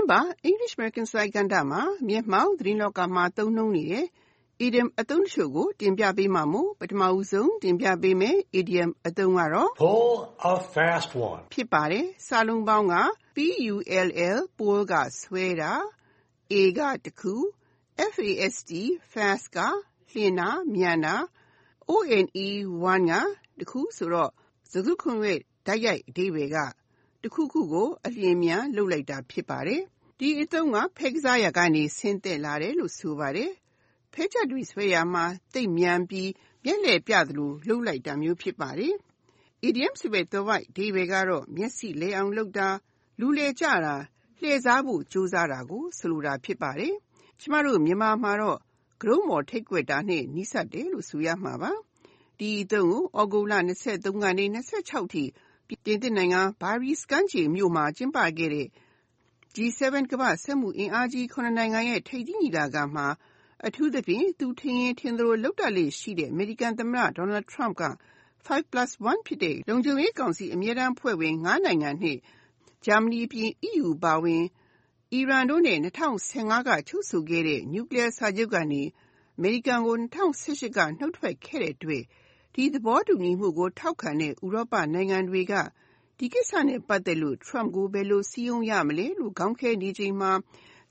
တင်းပတ် English American စာကဏ္ဍမှာ မျက်မှောက်သတင်းလောကမှာ သုံးနှုန်းနေတဲ့ idiom အသုံးတချို့ကို တင်ပြပေးမှာမို့ပထမဦးဆုံးတင်ပြပေးမယ် idiom အသုံးကတော့ Pull a fast one. ဖြစ်ပါတယ်စာလုံးပေါင်းက pull ကဆွဲတာ a ကတခု fast fast ကလျှင်တာမြန်တာ one one ကတခုဆိုတော့စကားခုံရဲ့တိုက်ရိုက်အဓိပ္ပာယ်က တခုခုကို အလျင်အမြန်လုပ်လိုက်တာ ဖြစ်ပါတယ် ဒီအသုံးက ဖဲကစားရာကနေ ဆင်းသက်လာတယ်လို့ ဆိုပါတယ် ဖဲချက်တွေဆွဲရာမှာတိတ်မြန်ပြီး မျက်လှည့်ပြသလိုလှုပ်လိုက်တာမျိုး ဖြစ်ပါတယ် idiom ဆိုတဲ့သွယ်ဝိုက်အဓိပ္ပာယ်ကတော့ မျက်စိလဲအောင်လုပ်တာ လူလေကြတာ လှည့်စားဖို့ ကြိုးစားတာကို ဆိုလိုတာ ဖြစ်ပါတယ် ကျမတို့ မြန်မာမှာတော့ကရုံးမော်ထိတ်ကွက်တာနဲ့ နီးစပ်တယ်လို့ ဆိုရမှာပါ ဒီအသုံးကိုဩဂုတ်လ23ကနေ26ထိ ပြင်သစ်နိုင်ငံ Paris ကမ်းခြေမြို့မှာ ကျင်းပခဲ့တဲ့ G7 ကမ္ဘာ့စက်မှုအင်အားကြီး9နိုင်ငံရဲ့ ထိပ်သီးညီလာခံမှာ အထူးသဖြင့် သူထင်ရင်ထင်သလို လုပ်တတ်လေ့ရှိတဲ့ အမေရိကန်သမ္မတ Donald Trump က 5+1 ဖြစ်တဲ့ လုံခြုံရေးကောင်စီ အမြဲတမ်းအဖွဲ့ဝင်9နိုင်ငံနဲ့ ဂျာမနီအပြင် EU အပါအဝင် အီရန်တို့နဲ့2015ကချုပ်ဆိုခဲ့တဲ့ Nuclear စာချုပ်ကနေ အမေရိကန်ကို2018ကနှုတ်ထွက်ခဲ့တဲ့အတွက် ဒီသဘောတူညီမှုကို ထောက်ခံတဲ့ ဥရောပနိုင်ငံတွေက ဒီကိစ္စနဲ့ ပတ်သက်လို့ Trump ကို ဘယ်လိုစည်းရုံးရမလဲလို့ ခေါင်းခဲနေချိန်မှာ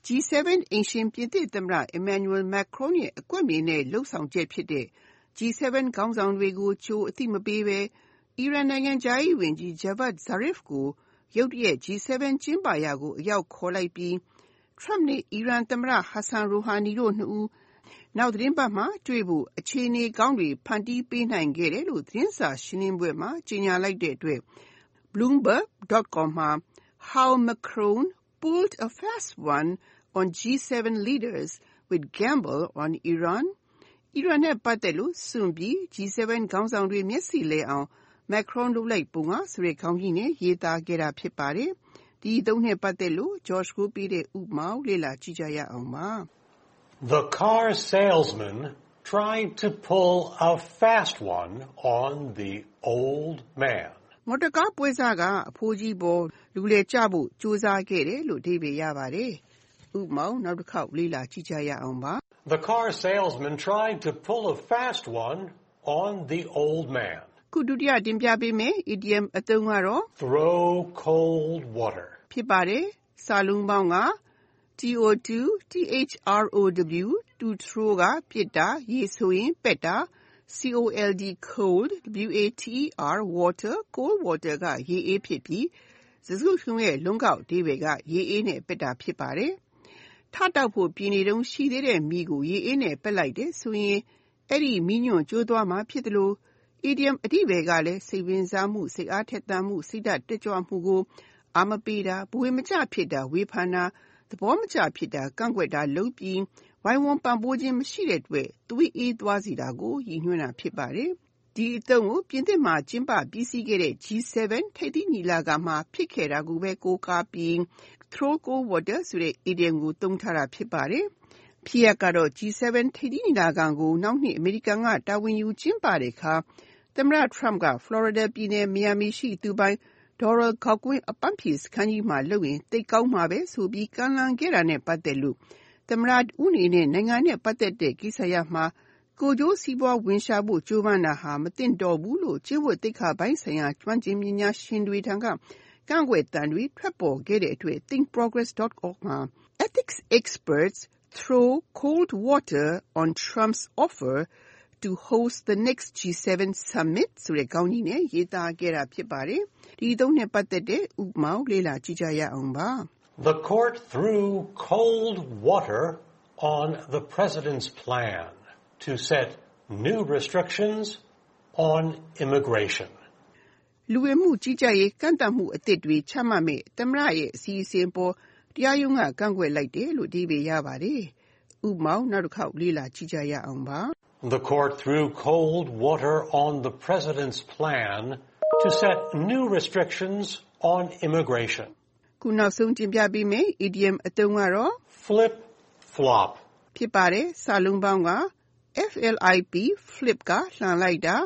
G7 အိမ်ရှင် ပြင်သစ်သမ္မတ Emmanuel Macron ရဲ့ အကွက်မြင်တဲ့ လုပ်ဆောင်ချက်ဖြစ်တဲ့ G7 ခေါင်းဆောင်တွေကို ကြိုအသိမပေးဘဲ အီရန်နိုင်ငံခြားရေးဝန်ကြီး Javad Zarif ကို ရုတ်တရက် G7 ကျင်းပရာကို အရောက်ခေါ်လိုက်ပြီး Trump နဲ့ အီရန်သမ္မတ Hassan Rouhani တို့နှစ်ဦး နောက်သီတင်းပတ်မှာတွေ့ဖို့အခြေအနေကောင်းတွေဖန်တီးပေးနိုင်ခဲ့တယ်လို့သတင်းစာရှင်းလင်းပွဲမှာကြေညာလိုက်တဲ့အတွက် Bloomberg.com မှာ How Macron pulled a fast one on G7 leaders with gamble on Iran အီရန်နဲ့ပတ်သက်လို့စွန့်ပြီး G7 ခေါင်းဆောင်တွေမျက်စိလဲအောင် Macron လုပ်လိုက်ပုံကဆိုတဲ့ခေါင်းကြီးနဲ့ရေးသားခဲ့တာဖြစ်ပါတယ်။ဒီအသုံးနဲ့ပတ်သက်လို့ George ကိုပေးတဲ့ဥပမာကိုလေ့လာကြည့်ကြရအောင်ပါ The car salesman tried to pull a fast one on the old man. မော်တော်ကားပွဲစားကအဖိုးကြီးပေါ်လူလည်ကျဖို့ကြိုးစားခဲ့တယ်လို့အဓိပ္ပာယ်ရပါတယ်။ဥပမာနောက်တစ်ခေါက်လေ့လာကြည့်ကြရအောင်ပါ The car salesman tried to pull a fast one on the old man. ခုဒုတိယတင်ပြပေးမယ် idiom အသုံးကတော့ Throw cold water. ဖြစ်ပါတယ်။စာလုံးပေါင်းက to to throw ကပြစ်တာ ရေဆိုရင် ပက်တာ cold cold water cold water က ရေအေးဖြစ်ပြီး စကားစုတခုလုံးရဲ့ လုံးကောက်အဓိပ္ပါယ်က ရေအေးနဲ့ ပက်တာ ဖြစ်ပါတယ်။ထတောက်ဖို့ ပြင်နေတုန်း ရှိသေးတဲ့မီးကို ရေအေးနဲ့ ပက်လိုက်တယ်ဆိုရင် အဲ့ဒီမီးညွန့်ကျိုးသွားမှာ ဖြစ်တယ်လို့ idiom အဓိပ္ပါယ်ကလည်း စိတ်ဝင်စားမှု စိတ်အားထက်သန်မှု စိတ်ဓာတ်တက်ကြွမှုကို အာမပေးတာ ဘဝင်မကျဖြစ်တာ ဝေဖန်တာ သဘောမကျဖြစ်တာကန့်ကွက်တာလုပ်ပြီး ဝိုင်းဝန်းပံ့ပိုးခြင်းမရှိတဲ့အတွက် သွေးအေးသွားစေတာကို ရည်ညွှန်းတာဖြစ်ပါတယ်။ဒီအသုံးကို ပြင်သစ်မှာ ကျင်းပပြီးစီးခဲ့တဲ့ G7 ထိပ်သီးညီလာခံမှာ ဖြစ်ခဲ့တာကိုပဲ ကိုးကားပြီး throw cold water ဆိုတဲ့ idiom ကို သုံးထားတာ ဖြစ်ပါတယ်။ဖြစ်ရပ်ကတော့ G7 ထိပ်သီးညီလာခံကို နောက်နှစ် အမေရိကန်က တာဝန်ယူကျင်းပတဲ့အခါ သမ္မတ Trump က Florida ပြည်နယ် Miami ရှိ သူပိုင် Doral ဂေါက်ကွင်းအပန်းဖြေစခန်းကြီးမှာလုပ်ရင် သိပ်ကောင်းမှာပဲဆိုပြီး ကမ်းလှမ်းခဲ့တာနဲ့ ပတ်သက်လို့ သမ္မတတဦးအနေနဲ့ နိုင်ငံနဲ့ ပတ်သက်တဲ့ကိစ္စရပ်မှာ ကိုယ်ကျိုးစီးပွားဝင်ရှာဖို့ ကြိုးပမ်းတာဟာ မသင့်တော်ဘူးလို့ ကျင့်ဝတ်သိက္ခာပိုင်းဆိုင်ရာ ကျွမ်းကျင်ပညာရှင်တွေထံက ကန့်ကွက်သံတွေ ထွက်ပေါ်ခဲ့တဲ့အတွက် thinkprogress.org မှာ Ethics experts throw cold water on Trump's offer to host the next G7 summit ဆိုတဲ့ခေါင်းကြီးနဲ့ရေးသားခဲ့တာဖြစ်ပါတယ်။ဒီအသုံးနဲ့ပတ်သက်တဲ့ဥပမာကိုလေ့လာကြည့်ကြရအောင်ပါ The court threw cold water on the president's plan to set new restrictions on immigration. လူဝင်မှုကြီးကြပ်ရေးကန့်သတ်မှုအသစ်တွေချမှတ်မယ့်သမ္မတရဲ့အစီအစဉ်ပေါ်တရားရုံးကကန့်ကွက်လိုက်တယ်လို့အဓိပ္ပာယ်ရပါတယ်။ဥပမာနောက်တစ်ခေါက်လေ့လာကြည့်ကြရအောင်ပါ The court threw cold water on the president's plan to set new restrictions on immigration. ခုနောက်ဆုံးတင်ပြပေးမယ် idiom အသုံးကတော့ Flip flop. ဖြစ်ပါတယ်စာလုံးပေါင်းက flip flip ကလှန်လိုက်တာ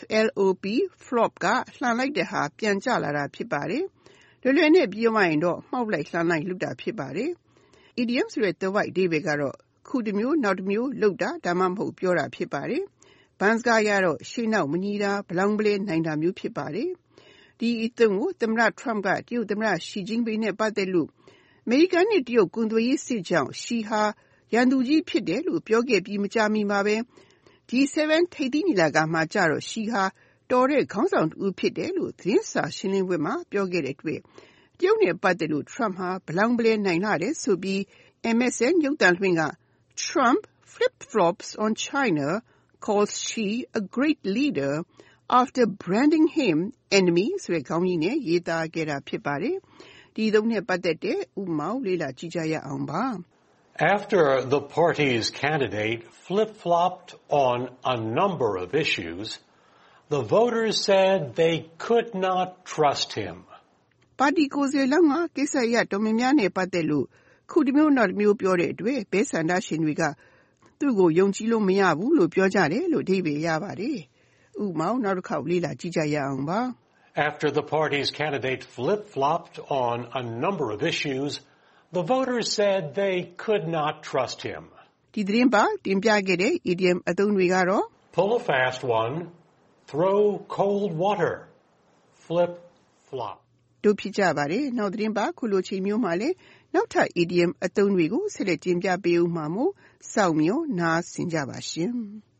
flop flop ကလှန်လိုက်တဲ့ဟာပြန်ကျလာတာဖြစ်ပါတယ် လွယ်လွယ်နဲ့ပြောရရင်တော့မှောက်လိုက်လှမ်းလိုက်လုပ်တာဖြစ်ပါတယ်။ idiom ဆိုတဲ့သွယ်ဝိုက်အဓိပ္ပာယ်ကတော့ ခုတစ်မျိုးနောက်တစ်မျိုးလုပ်တာဒါမှမဟုတ်ပြောတာဖြစ်ပါတယ်။ဘန်းစကားရတော့ရှေ့နောက်မညီတာဘလောင်ဘလဲနိုင်တာမျိုးဖြစ်ပါတယ်။ဒီအသုံးကို သမ္မတ Trump က တရုတ်သမ္မတ Xi Jinping နဲ့ ပတ်သက်လို့ အမေရိကန်နဲ့ တရုတ် ကုန်သွယ်ရေးစစ်ကြောင့် Xi ဟာ ရန်သူကြီးဖြစ်တယ်လို့ ပြောခဲ့ပြီး မကြာမီမှာပဲ G7 ထိပ်သီးညီလာခံမှာကြတော့ Xi ဟာ တော်တဲ့ခေါင်းဆောင်တစ်ဦးဖြစ်တယ်လို့ သတင်းစာရှင်းလင်းပွဲမှာ ပြောခဲ့တဲ့အတွက် တရုတ်နဲ့ ပတ်သက်လို့ Trump ဟာဘလောင်ဘလဲနိုင်လှတယ်ဆိုပြီး MSN ရုပ်သံလွှင့်က Trump flip-flops on China, calls Xi a great leader after branding him enemy ဆိုတဲ့ခေါင်းကြီးနဲ့ရေးသားခဲ့တာဖြစ်ပါတယ်။ဒီအသုံးနဲ့ပတ်သက်တဲ့ဥပမာကိုလေ့လာကြည့်ကြရအောင်ပါ။ After the party's candidate flip-flopped on a number of issues, the voters said they could not trust him. ပါတီကိုယ်စားလှယ်လောင်းကကိစ္စရပ်တော်များများနဲ့ပတ်သက်လို့ ခုတစ်မျိုးနောက်တစ်မျိုးပြောတဲ့အတွက်ဘဲဆန္ဒရှင်တွေကသူ့ကိုယုံကြည်လို့မရဘူးလို့ပြောကြတယ်လို့အဓိပ္ပာယ်ရပါတယ်။ဥပမာနောက်တစ်ခေါက်လေ့လာကြည့်ကြရအောင်ပါ။ After the party's candidate flip-flopped on a number of issues, the voters said they could not trust him. ဒီသတင်းပါတင်ပြခဲ့တဲ့ idiom အသုံးတွေကတော့ Pull a fast one, throw cold water, flip-flop. တို့ဖြစ်ကြပါတယ်။နောက်သတင်းပါခုလိုချိန်မျိုးမှာလဲ နောက်ထပ် idiom အသုံးတွေကို ဆက်လက်တင်ပြပေးဦးမှာမို့ စောင့်မျှော်နားဆင်ကြပါရှင်။